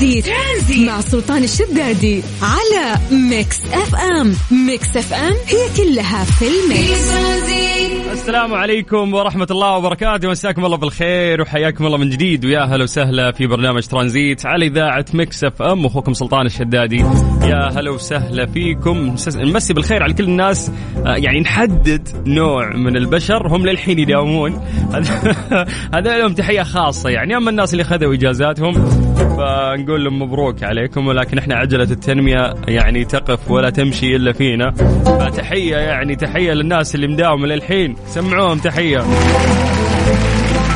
ترانزيت, ترانزيت. مع سلطان الشدادي على Mix FM. Mix FM هي كلها في ال mix. السلام عليكم ورحمة الله وبركاته. مساكم الله بالخير وحياكم الله من جديد. ويا هلا وسهلا في برنامج ترانزيت على إذاعة Mix FM. أخوكم سلطان الشدادي. يا هلا وسهلا فيكم. نمسي بالخير على كل الناس. آه، يعني نحدد نوع من البشر. هم للحين يداومون. هذا لهم تحية خاصة يعني. أما الناس اللي خذوا إجازاتهم فنقول لهم مبروك عليكم ولكن إحنا عجلة التنمية يعني تقف ولا تمشي إلا فينا. فتحية يعني تحية للناس اللي مداومة للحين. سمعوهم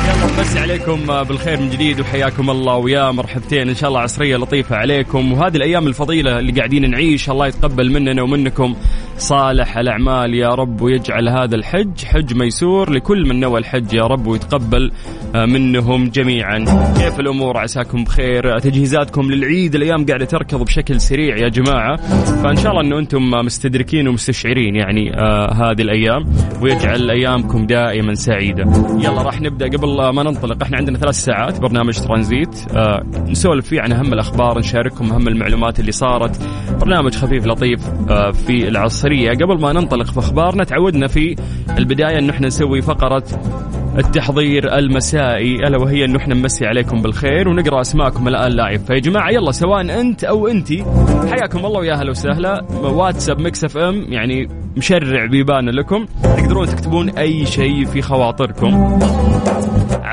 تحية مسي عليكم بالخير من جديد وحياكم الله ويا مرحبتين. إن شاء الله عصرية لطيفة عليكم. وهذه الأيام الفضيلة اللي قاعدين نعيش الله يتقبل مننا ومنكم. صالح الأعمال يا رب ويجعل هذا الحج حج ميسور لكل من نوى الحج يا رب ويتقبل آه، منهم جميعا. كيف الأمور؟ عساكم بخير. تجهيزاتكم للعيد الأيام قاعدة تركض بشكل سريع يا جماعة. فإن شاء الله إنه أنتم مستدركين ومستشعرين يعني آه هذه الأيام ويجعل أيامكم دائما سعيدة. يلا راح نبدأ قبل ما ننطلق. إحنا عندنا ثلاث ساعات برنامج ترانزيت. آه نسولف فيه عن أهم الأخبار نشارككم أهم المعلومات اللي صارت. برنامج خفيف لطيف آه في العصرية. قبل ما ننطلق في أخبارنا تعودنا في البداية انه إحنا نسوي فقرة التحضير المسائي. ألا وهي إنه إحنا نمسي عليكم بالخير ونقرأ أسماءكم الآن live. فيا جماعة يلا سواء أنت أو أنتي حياكم الله ويا أهلا وسهلا. واتساب Mix FM يعني مشرع بيبان لكم. تقدرون تكتبون أي شيء في خواطركم.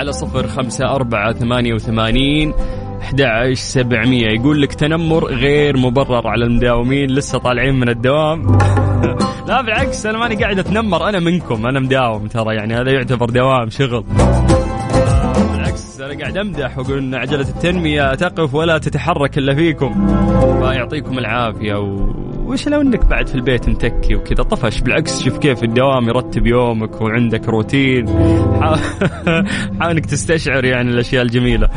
على صفر خمسة أربعة ثمانية وثمانين 11700 يقول لك تنمر غير مبرر على المداومين لسه طالعين من الدوام. لا بالعكس أنا ماني قاعد أتنمر أنا منكم أنا مداوم ترى يعني هذا يعتبر دوام شغل. بالعكس أنا قاعد أمدح وأقول إن عجلة التنمية تقف ولا تتحرك إلا فيكم. فيعطيكم العافية و... وش لو إنك بعد في البيت متكي وكذا؟ طفش بالعكس شوف كيف الدوام يرتب يومك وعندك روتين. حاول انك تستشعر يعني الأشياء الجميلة.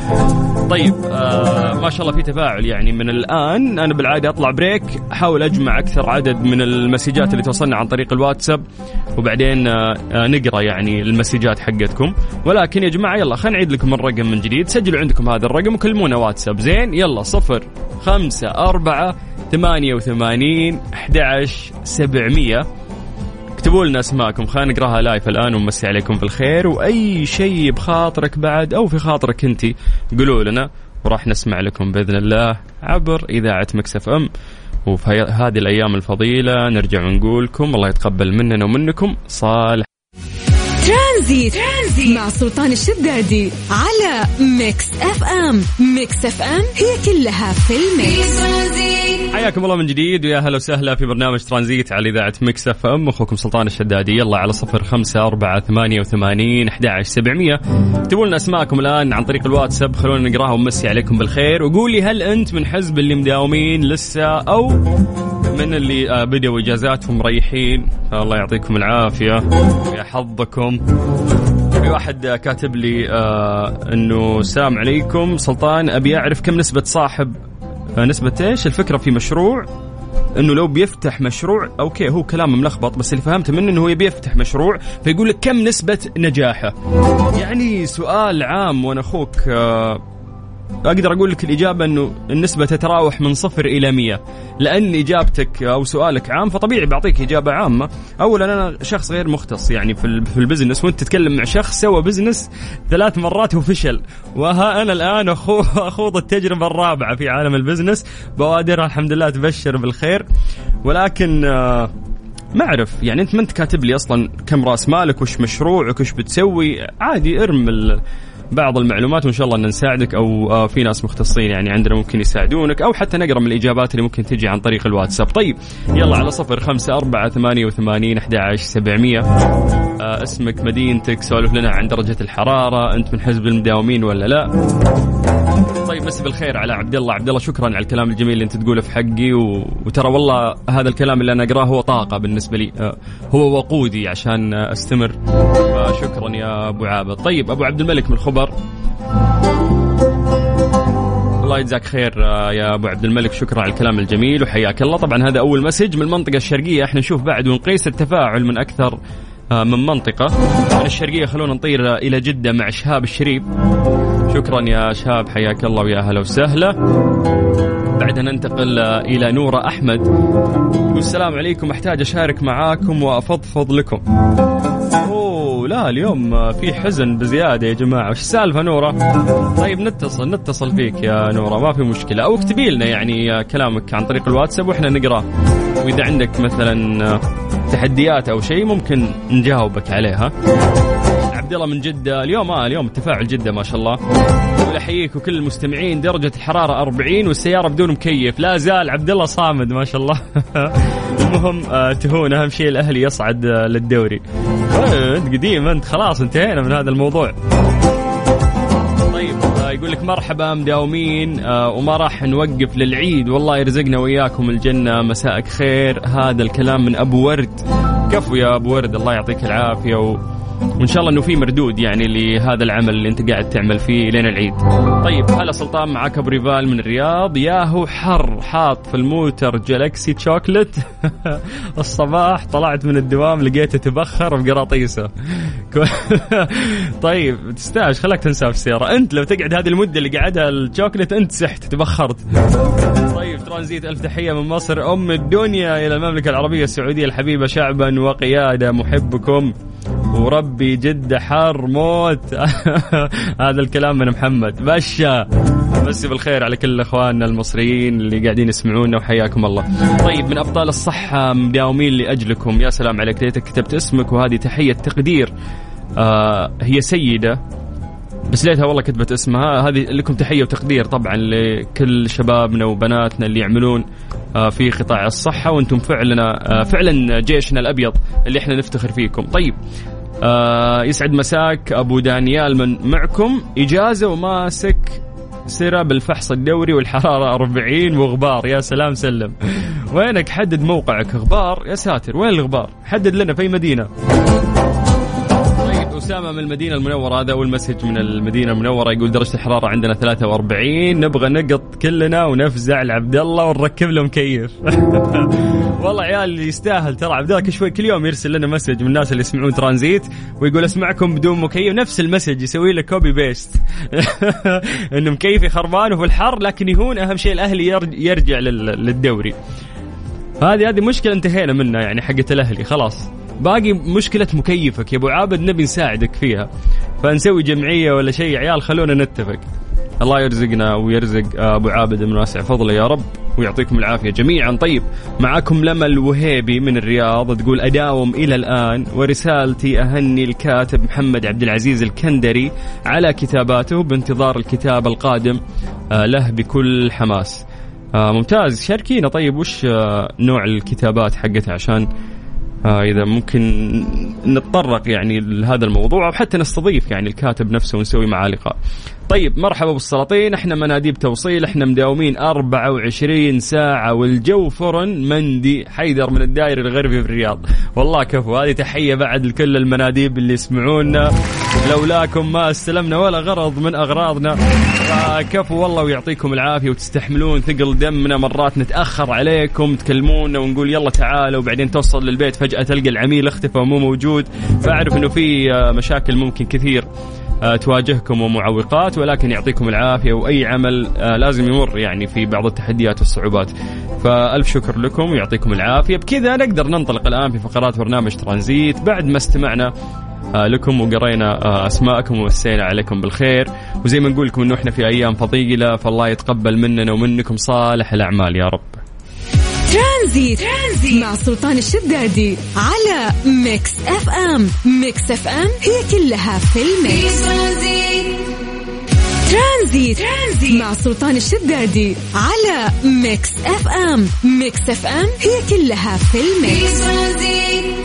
طيب آه ما شاء الله في تفاعل يعني من الآن. أنا بالعادة أطلع بريك أحاول أجمع أكثر عدد من المسجات اللي توصلنا عن طريق الواتساب وبعدين آه آه نقرأ يعني المسجات حقتكم. ولكن يا جماعة يلا خلينا نعيد لكم الرقم من جديد. سجلوا عندكم هذا الرقم وكلمونا واتساب. زين يلا صفر خمسة أربعة ثمانية وثمانين. أحد سبعمية. اكتبوا لنا اسماءكم خلينا نقراها لايف الآن ونمسي عليكم بالخير. وأي شيء بخاطرك بعد أو في خاطرك أنت قولوا لنا وراح نسمع لكم بإذن الله عبر إذاعة Mix FM. وفي هذه الأيام الفضيلة نرجع ونقولكم الله يتقبل مننا ومنكم صالح. ترانزيت, ترانزيت مع سلطان الشدادي على Mix FM Mix FM هي كلها في ال mix. حياكم الله من جديد ويا هلا وسهلا في برنامج ترانزيت على إذاعة Mix FM أخوكم سلطان الشدادي. يلا على صفر خمسة أربعة ثمانية وثمانين أحد سبعمية. اكتبوا لنا أسماءكم الآن عن طريق الواتساب. خلونا نقرأها ونمسي عليكم بالخير. وقولي هل أنت من حزب اللي مداومين لسه أو من اللي آه، بدأوا إجازاتهم مريحين؟ الله يعطيكم العافية. ويا حظكم. في واحد كاتب لي آه إنه السلام عليكم سلطان أبي أعرف كم نسبة صاحب آه نسبة إيش؟ الفكرة في مشروع إنه لو بيفتح مشروع أوكي هو كلام ملخبط بس اللي فهمته منه إنه هو يبي يفتح مشروع فيقول لك كم نسبة نجاحه؟ يعني سؤال عام وأنا أخوك آه أقدر أقول لك الإجابة أنه النسبة تتراوح من صفر إلى 100 لأن إجابتك أو سؤالك عام فطبيعي بعطيك إجابة عامة. اولا أنا شخص غير مختص يعني في في ال business. وأنت تتكلم مع شخص سوى business ثلاث مرات وفشل. وها أنا الآن أخوض التجربة الرابعة في عالم ال business. بوادر الحمد لله تبشر بالخير. ولكن آه، ما أعرف. يعني أنت ما أنت كاتب لي أصلا كم رأس مالك وش مشروعك وش بتسوي؟ عادي ارم بعض المعلومات وإن شاء الله أن نساعدك أو آه، في ناس مختصين يعني عندنا ممكن يساعدونك أو حتى نقرأ من الإجابات اللي ممكن تجي عن طريق الواتساب. طيب يلا على صفر خمسة أربعة ثمانية وثمانين أحد سبعمية. آه اسمك مدينتك سولف لنا عن درجة الحرارة أنت من حزب المداومين ولا لا؟ طيب مسي بالخير على عبد الله. عبد الله شكرا على الكلام الجميل اللي انت تقوله في حقي و... وترى والله هذا الكلام اللي أنا أقرأه هو طاقة بالنسبة لي. آه، هو وقودي عشان أستمر. فشكرا يا أبو عابد. طيب أبو عبد الملك من الخبر الله يجزاك خير آه، يا أبو عبد الملك. شكرا على الكلام الجميل وحياك الله. طبعا هذا أول مسج من المنطقة الشرقية. إحنا نشوف بعد ونقيس التفاعل من أكثر آه، من منطقة. من الشرقية خلونا نطير إلى جدة مع شهاب الشريف. شكرا يا شاب حياك الله ويا أهلا وسهلا. بعدها ننتقل إلى نورة أحمد. والسلام عليكم أحتاج أشارك معاكم وأفضفض لكم. أوه لا اليوم في حزن بزيادة يا جماعة. وش السالفة نورة؟ طيب نتصل نتصل فيك يا نورة ما في مشكلة. أو اكتبي لنا يعني كلامك عن طريق الواتساب وإحنا نقراه وإذا عندك مثلا تحديات أو شيء ممكن نجاوبك عليها. عبد الله من جدة. اليوم آه اليوم التفاعل جدة ما شاء الله. أحييك وكل المستمعين. درجة الحراره 40 والسيارة بدون مكيف. لا زال عبد الله صامد ما شاء الله. المهم آه تهون أهم شيء الأهلي يصعد آه للدوري. أنت قديم أنت خلاص انتهينا من هذا الموضوع. طيب آه يقول لك مرحبا مداومين آه وما راح نوقف للعيد. والله يرزقنا وياكم الجنة. مساءك خير. هذا الكلام من أبو ورد. كفو يا أبو ورد. الله يعطيك العافية. و... وإن شاء الله إنه في مردود يعني لهذا العمل اللي أنت قاعد تعمل فيه لين العيد. طيب هلا سلطان معك أبو ريفال من الرياض ياهو حر حاط في الموتر جالكسي شوكلت الصباح طلعت من الدوام لقيته تبخر بقراطيسه. طيب تستاهل خلاك تنسى في السيارة، أنت لو تقعد هذه المدة اللي قعدها الشوكلت أنت سحت تبخرت. طيب ترانزيت ألف تحية من مصر أم الدنيا إلى المملكة العربية السعودية الحبيبة شعبا وقيادة محبكم وربي جدة حار موت. هذا الكلام من محمد. بشا. مسي بالخير على كل إخواننا المصريين اللي قاعدين يسمعونا وحياكم الله. طيب من أبطال الصحة مداومين لأجلكم. يا سلام عليك. ليتك كتبت اسمك وهذه تحية تقدير. آه هي سيدة. بس ليتها والله كتبت اسمها. هذه لكم تحية وتقدير طبعا لكل شبابنا وبناتنا اللي يعملون في قطاع الصحة. وأنتم فعلا فعلا جيشنا الأبيض اللي إحنا نفتخر فيكم. طيب آه يسعد مساك أبو دانيال من معكم. إجازة وماسك سرة بالفحص الدوري والحرارة 40 وغبار. يا سلام سلم. وينك؟ حدد موقعك. غبار. يا ساتر. وين الغبار؟ حدد لنا في مدينة. أسامة من المدينة المنورة هذا أول message من المدينة المنورة يقول درجة الحرارة عندنا 43 نبغى نقط كلنا ونفزع لعبد الله ونركب له مكيف والله عيال اللي يستاهل ترى عبد الله شوي كل يوم يرسل لنا message من الناس اللي يسمعون ترانزيت ويقول أسمعكم بدون مكيف نفس ال message يسوي له copy paste إنه مكيفي خربان وفي الحر لكن يهون أهم شيء الأهلي يرجع للدوري. هذه هذه مشكلة انتهينا منها يعني حقة الأهلي خلاص. باقي مشكلة مكيفك يا أبو عابد نبي نساعدك فيها. فنسوي جمعية ولا شيء عيال خلونا نتفق. الله يرزقنا ويرزق أبو عابد من واسع فضله يا رب ويعطيكم العافية جميعا. طيب معاكم لما الوهيبي من الرياض تقول أداوم إلى الآن ورسالتي أهني الكاتب محمد عبد العزيز الكندري على كتاباته بانتظار الكتاب القادم له بكل حماس. ممتاز شاركينا. طيب وش نوع الكتابات حقتها عشان آه إذا ممكن نتطرق يعني لهذا الموضوع أو حتى نستضيف يعني الكاتب نفسه ونسوي معاه لقاء. طيب مرحبا بالسلاطين إحنا مناديب توصيل. إحنا مداومين 24 ساعة والجو فرن مندي حيدر من الدائري الغربي في الرياض. والله كفو. هذه تحية بعد لكل المناديب اللي يسمعونا. لولاكم ما استلمنا ولا غرض من أغراضنا. كفو والله ويعطيكم العافية وتستحملون ثقل دمنا مرات نتأخر عليكم تكلمونا ونقول يلا تعالوا وبعدين توصل للبيت فجأة تلقى العميل اختفى ومو موجود. فأعرف أنه في مشاكل ممكن كثير تواجهكم ومعوقات ولكن يعطيكم العافية وأي عمل لازم يمر يعني في بعض التحديات والصعوبات. فألف شكر لكم ويعطيكم العافية، بكذا نقدر ننطلق الآن في فقرات برنامج ترانزيت. بعد ما استمعنا لكم وقرينا أسماءكم ومسينا عليكم بالخير وزي ما نقول لكم إنه إحنا في أيام فضيلة فالله يتقبل مننا ومنكم صالح الأعمال يا رب. ترانزيت. ترانزيت مع سلطان الشدادي على Mix FM Mix FM هي كلها في ال mix ترانزيت. ترانزيت مع سلطان الشدادي على Mix FM Mix FM هي كلها في ال mix إيش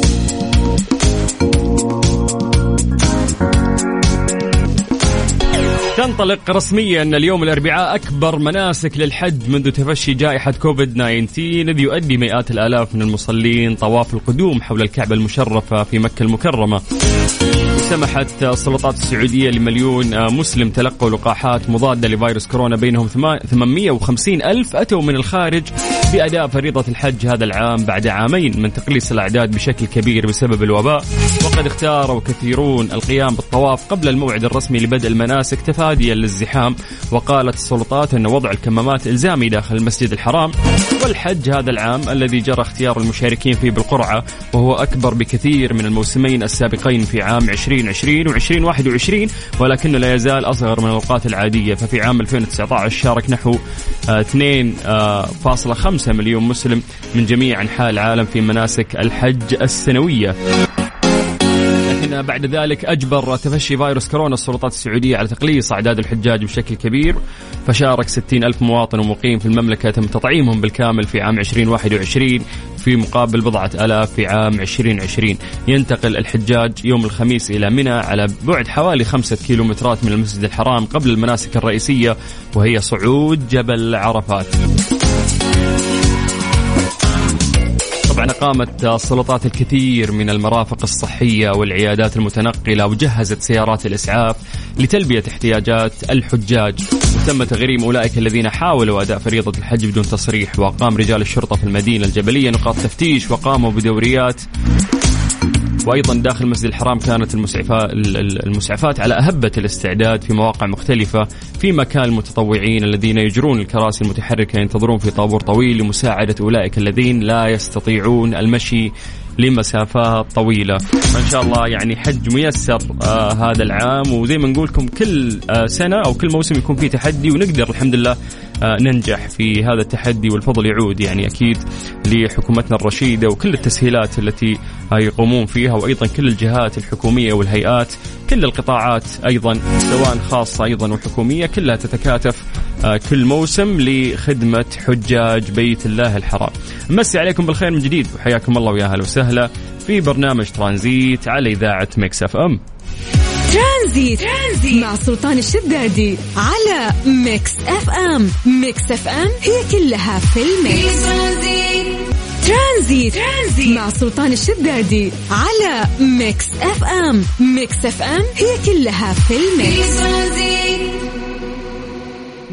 تنطلق رسميا اليوم الأربعاء أكبر مناسك للحج منذ تفشي جائحة كوفيد 19 إذ يؤدي مئات الآلاف من المصلين طواف القدوم حول الكعبة المشرفة في مكة المكرمة. سمحت السلطات السعودية لمليون مسلم تلقوا لقاحات مضادة لفيروس كورونا بينهم 850 ألف أتوا من الخارج بأداء فريضة الحج هذا العام بعد عامين من تقليص الأعداد بشكل كبير بسبب الوباء وقد اختاروا كثيرون القيام بالطواف قبل الموعد الرسمي لبدء المناسك تفاديا للزحام. وقالت السلطات أن وضع الكمامات إلزامي داخل المسجد الحرام والحج هذا العام الذي جرى اختيار المشاركين فيه بالقرعة وهو أكبر بكثير من الموسمين السابقين في عام 2020 و 2021 ولكنه لا يزال أصغر من الأوقات العادية. ففي عام 2019 شارك نحو 2.5 آه، مليون مسلم من جميع أنحاء العالم في مناسك الحج السنوية. لكن بعد ذلك أجبر تفشي فيروس كورونا السلطات السعودية على تقليص أعداد الحجاج بشكل كبير. فشارك 60 ألف مواطن ومقيم في المملكة تم تطعيمهم بالكامل في عام 2021 في مقابل بضعة ألاف في عام 2020 ينتقل الحجاج يوم الخميس إلى منى على بعد حوالي خمسة كيلومترات من المسجد الحرام قبل المناسك الرئيسية وهي صعود جبل عرفات. طبعا قامت السلطات الكثير من المرافق الصحية والعيادات المتنقلة وجهزت سيارات الإسعاف لتلبية احتياجات الحجاج. تم تغريم أولئك الذين حاولوا أداء فريضة الحج بدون تصريح وقام رجال الشرطة في المدينة الجبلية نقاط تفتيش وقاموا بدوريات وأيضا داخل المسجد الحرام كانت المسعفات المسعفات على أهبة الاستعداد في مواقع مختلفة في مكان المتطوعين الذين يجرون الكراسي المتحركة ينتظرون في طابور طويل لمساعدة أولئك الذين لا يستطيعون المشي لمسافات طويلة. فإن شاء الله يعني حج ميسر آه هذا العام. وزي ما نقول لكم كل آه سنة أو كل موسم يكون فيه تحدي ونقدر الحمد لله ننجح في هذا التحدي والفضل يعود يعني أكيد لحكومتنا الرشيدة وكل التسهيلات التي يقومون فيها وأيضا كل الجهات الحكومية والهيئات كل القطاعات أيضا سواء خاصة أيضا وحكومية كلها تتكاتف آه، كل موسم لخدمة حجاج بيت الله الحرام. مسي عليكم بالخير من جديد وحياكم الله ويا وسهلا في برنامج ترانزيت على إذاعة Mix FM. ترانزيت. ترانزيت مع سلطان الشدادي على Mix FM Mix FM هي كلها في ال mix ترانزيت. ترانزيت مع سلطان الشدادي على Mix FM Mix FM هي كلها في ال mix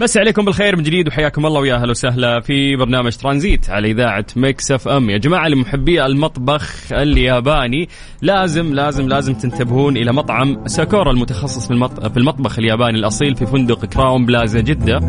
مسي عليكم بالخير من جديد وحياكم الله ويا أهلا وسهلا في برنامج ترانزيت على إذاعة Mix FM. يا جماعة لمحبي المطبخ الياباني لازم لازم لازم تنتبهون إلى مطعم ساكورا المتخصص في المطبخ الياباني الأصيل في فندق Crowne Plaza جدة.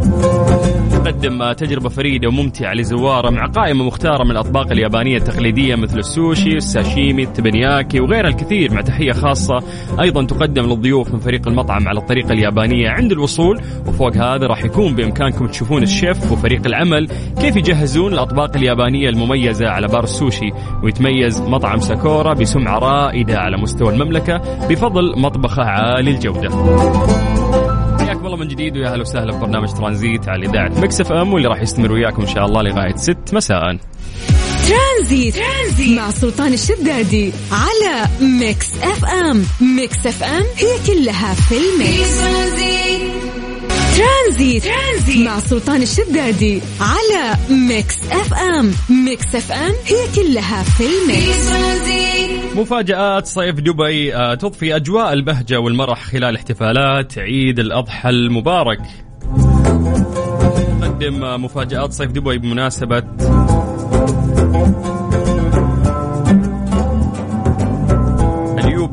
يقدم تجربة فريدة وممتعة لزوارة مع قائمة مختارة من الأطباق اليابانية التقليدية مثل السوشي، الساشيمي، التبنياكي وغيرها الكثير مع تحية خاصة أيضا تقدم للضيوف من فريق المطعم على الطريقة اليابانية عند الوصول. وفوق هذا راح يكون بإمكانكم تشوفون الشيف وفريق العمل كيف يجهزون الأطباق اليابانية المميزة على بار السوشي ويتميز مطعم ساكورا بسمعة رائدة على مستوى المملكة بفضل مطبخه عالي الجودة حياكم الله من جديد ويا أهلا وسهلا في برنامج ترانزيت على إذاعة Mix FM واللي راح يستمر وياكم إن شاء الله لغاية 6 مساء. ترانزيت. ترانزيت مع سلطان الشدادي على Mix FM، Mix FM هي كلها في ال mix. ترانزيت. ترانزيت مع سلطان الشدادي على Mix FM، Mix FM هي كلها في ال mix. مفاجآت صيف دبي آه، تضفي أجواء البهجة والمرح خلال احتفالات عيد الأضحى المبارك تقدم آه، مفاجآت صيف دبي بمناسبة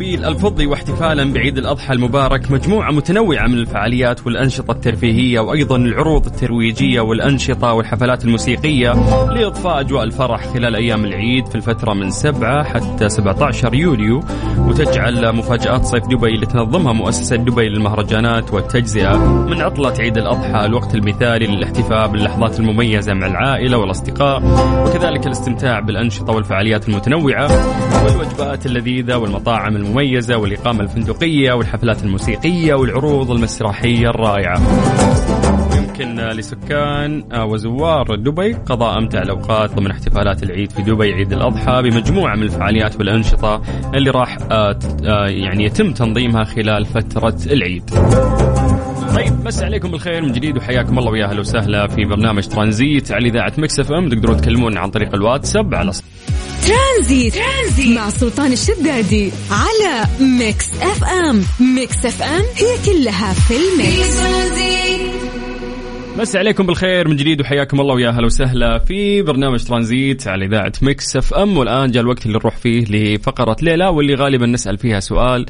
اليوبيل الفضي واحتفالا بعيد الأضحى المبارك مجموعة متنوعة من الفعاليات والأنشطة الترفيهية وأيضا العروض الترويجية والأنشطة والحفلات الموسيقية لإضفاء أجواء الفرح خلال أيام العيد في الفترة من 7 حتى 17 يوليو. وتجعل مفاجآت صيف دبي اللي تنظمها مؤسسة دبي للمهرجانات والتجزئة من عطلة عيد الأضحى الوقت المثالي للاحتفاء باللحظات المميزة مع العائلة والأصدقاء وكذلك الاستمتاع بالأنشطة والفعاليات المتنوعة والوجبات اللذيذة والمطاعم والإقامة الفندقية والحفلات الموسيقية والعروض المسرحية الرائعة. يمكن لسكان وزوار دبي قضاء أمتع الأوقات ضمن احتفالات العيد في دبي عيد الأضحى بمجموعة من الفعاليات والأنشطة اللي راح آه، آه، يعني يتم تنظيمها خلال فترة العيد. طيب مسي عليكم بالخير من جديد وحياكم الله ويا أهلا وسهلا في برنامج ترانزيت على إذاعة Mix FM. تقدرون تكلمون عن طريق الواتساب على ترانزيت. ترانزيت مع سلطان الشدادي على Mix FM. Mix FM هي كلها في ال mix. مسي عليكم بالخير من جديد وحياكم الله ويا أهلا وسهلا في برنامج ترانزيت على إذاعة Mix FM. والآن جاء الوقت اللي نروح فيه لفقرة ليه لا واللي غالبا نسأل فيها سؤال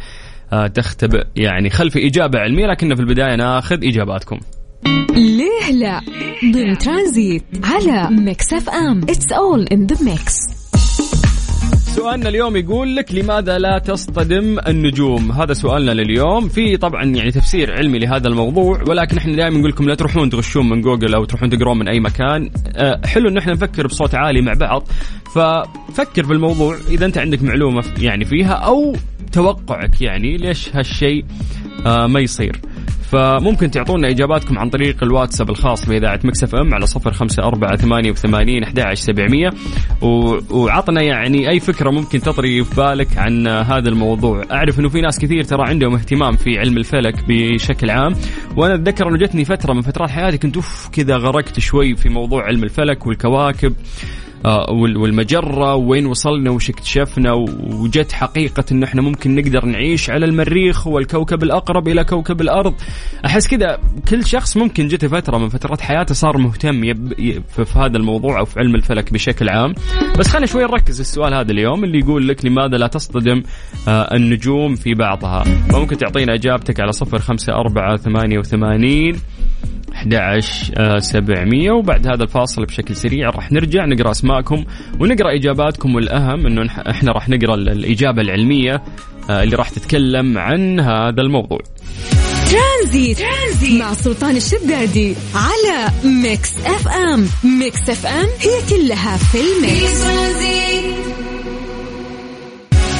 آه، تختبئ يعني خلف إجابة علمية لكن في البداية ناخذ إجاباتكم. ليه لا؟ ضمن ترانزيت على Mix FM. It's all in the mix سؤالنا اليوم يقول لك لماذا لا تصطدم النجوم؟ هذا سؤالنا لليوم. في طبعا يعني تفسير علمي لهذا الموضوع ولكن إحنا دائما نقول لكم لا تروحون تغشون من جوجل أو تروحون تقرون من أي مكان. أه حلو إن إحنا نفكر بصوت عالي مع بعض. ففكر بالموضوع إذا أنت عندك معلومة يعني فيها أو توقعك يعني ليش هالشيء أه ما يصير. فممكن تعطونا إجاباتكم عن طريق الواتساب الخاص بإذاعة مكسف إم على صفر خمسة أربعة ثمانية وثمانين احدى سبعمئه وعطنا يعني أي فكرة ممكن تطري في بالك عن هذا الموضوع. أعرف إنه في ناس كثير ترى عندهم اهتمام في علم الفلك بشكل عام. وأنا أتذكر أنه جتني فترة من فترات حياتي كنت أوف كذا غرقت شوي في موضوع علم الفلك والكواكب. والمجرة وين وصلنا وش اكتشفنا وجت حقيقة انه إحنا ممكن نقدر نعيش على المريخ هو الكوكب الأقرب إلى كوكب الأرض. أحس كذا كل شخص ممكن جت فترة من فترات حياته صار مهتم في هذا الموضوع أو في علم الفلك بشكل عام. بس خلينا شوي نركز السؤال هذا اليوم اللي يقول لك لماذا لا تصطدم آه، النجوم في بعضها؟ فممكن تعطينا إجابتك على صفر خمسة أربعة ثمانية وثمانين. 11 700 وبعد هذا الفاصل بشكل سريع راح نرجع نقرأ أسماءكم ونقرأ إجاباتكم والأهم إنه إحنا راح نقرأ الإجابة العلمية آه، اللي راح تتكلم عن هذا الموضوع. ترانزيت. ترانزيت مع سلطان الشدادي على Mix FM، Mix FM هي كلها في ال mix.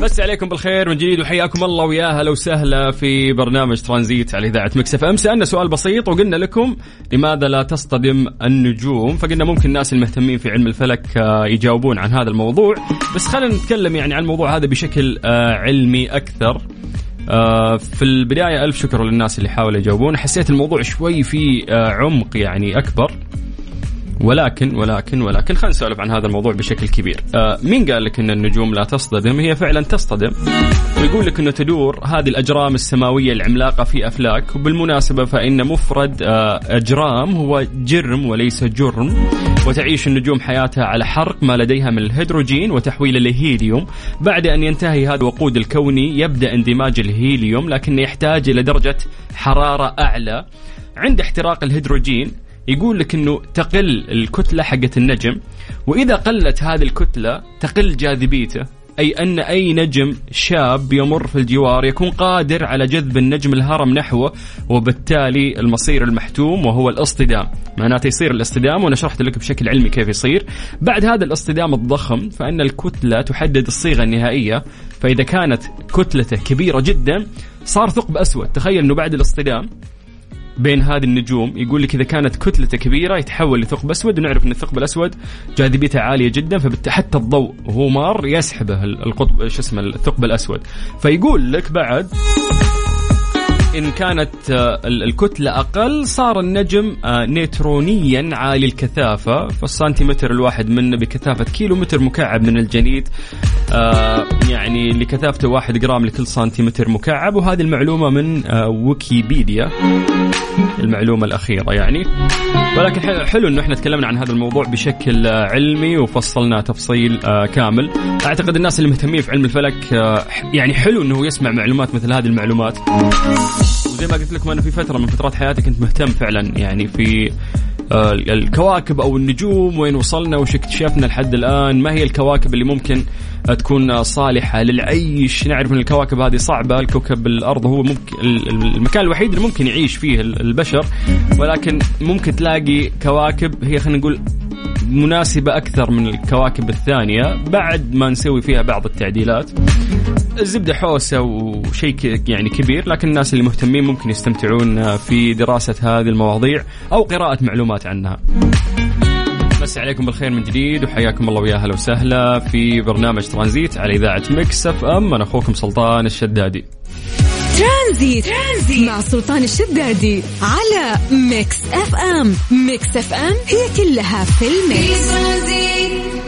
مسي عليكم بالخير من جديد وحياكم الله ويا هلا وسهلا في برنامج ترانزيت على إذاعة Mix FM. سألنا سؤال بسيط وقلنا لكم لماذا لا تصطدم النجوم؟ فقلنا ممكن الناس المهتمين في علم الفلك آه، يجاوبون عن هذا الموضوع. بس خلينا نتكلم يعني عن الموضوع هذا بشكل آه، علمي أكثر. آه، في البداية ألف شكر للناس اللي حاولوا يجاوبون. حسيت الموضوع شوي فيه عمق يعني أكبر. ولكن ولكن ولكن خلينا نسولف عن هذا الموضوع بشكل كبير. آه مين قال لك إن النجوم لا تصطدم؟ هي فعلا تصطدم. ويقول لك إنه تدور هذه الأجرام السماوية العملاقة في أفلاك وبالمناسبة فإن مفرد آه أجرام هو جرم وليس جرم وتعيش النجوم حياتها على حرق ما لديها من الهيدروجين وتحويله لهيليوم بعد أن ينتهي هذا الوقود الكوني يبدأ اندماج الهيليوم لكنه يحتاج إلى درجة حرارة أعلى عند احتراق الهيدروجين يقول لك إنه تقل الكتلة حقت النجم وإذا قلت هذه الكتلة تقل جاذبيته أي أن أي نجم شاب يمر في الجوار يكون قادر على جذب النجم الهرم نحوه وبالتالي المصير المحتوم وهو الاصطدام. معناته يصير الاصطدام وأنا شرحت لك بشكل علمي كيف يصير. بعد هذا الاصطدام الضخم فإن الكتلة تحدد الصيغة النهائية. فإذا كانت كتلته كبيرة جدا صار ثقب أسود. تخيل إنه بعد الاصطدام بين هذه النجوم يقول لك إذا كانت كتلته كبيرة يتحول لثقب أسود ونعرف إن الثقب الأسود جاذبيته عالية جدا فحتى الضوء وهو مار يسحبه القطب شو اسمه الثقب الأسود. فيقول لك بعد إن كانت آه، الكتلة أقل صار النجم آه، نيترونيا عالي الكثافة فالسنتيمتر الواحد منه بكثافة كيلو متر مكعب من الجليد آه، يعني لكثافته واحد جرام لكل سنتيمتر مكعب. وهذه المعلومة من ويكيبيديا المعلومة الأخيرة يعني. ولكن حلو إنه إحنا تكلمنا عن هذا الموضوع بشكل علمي وفصلناه تفصيل كامل. أعتقد الناس اللي مهتمين في علم الفلك يعني حلو إنه يسمع معلومات مثل هذه المعلومات. وزي ما قلت لكم أنا في فترة من فترات حياتي كنت مهتم فعلا يعني في آه، الكواكب أو النجوم وين وصلنا وش اكتشفنا لحد الآن. ما هي الكواكب اللي ممكن تكون صالحة للعيش؟ نعرف إن الكواكب هذه صعبة. الكوكب الأرض هو ممكن المكان الوحيد اللي ممكن يعيش فيه البشر. ولكن ممكن تلاقي كواكب هي خلينا نقول مناسبة أكثر من الكواكب الثانية بعد ما نسوي فيها بعض التعديلات. الزبدة حوسة وشيء يعني كبير لكن الناس اللي مهتمين ممكن يستمتعون في دراسة هذه المواضيع أو قراءة معلومات عنها. مسي عليكم بالخير من جديد وحياكم الله ويا أهلا وسهلا في برنامج ترانزيت على إذاعة Mix FM. أنا أخوكم سلطان الشدادي. ترانزيت, ترانزيت مع سلطان الشدادي على Mix FM. Mix FM هي كلها في ال mix.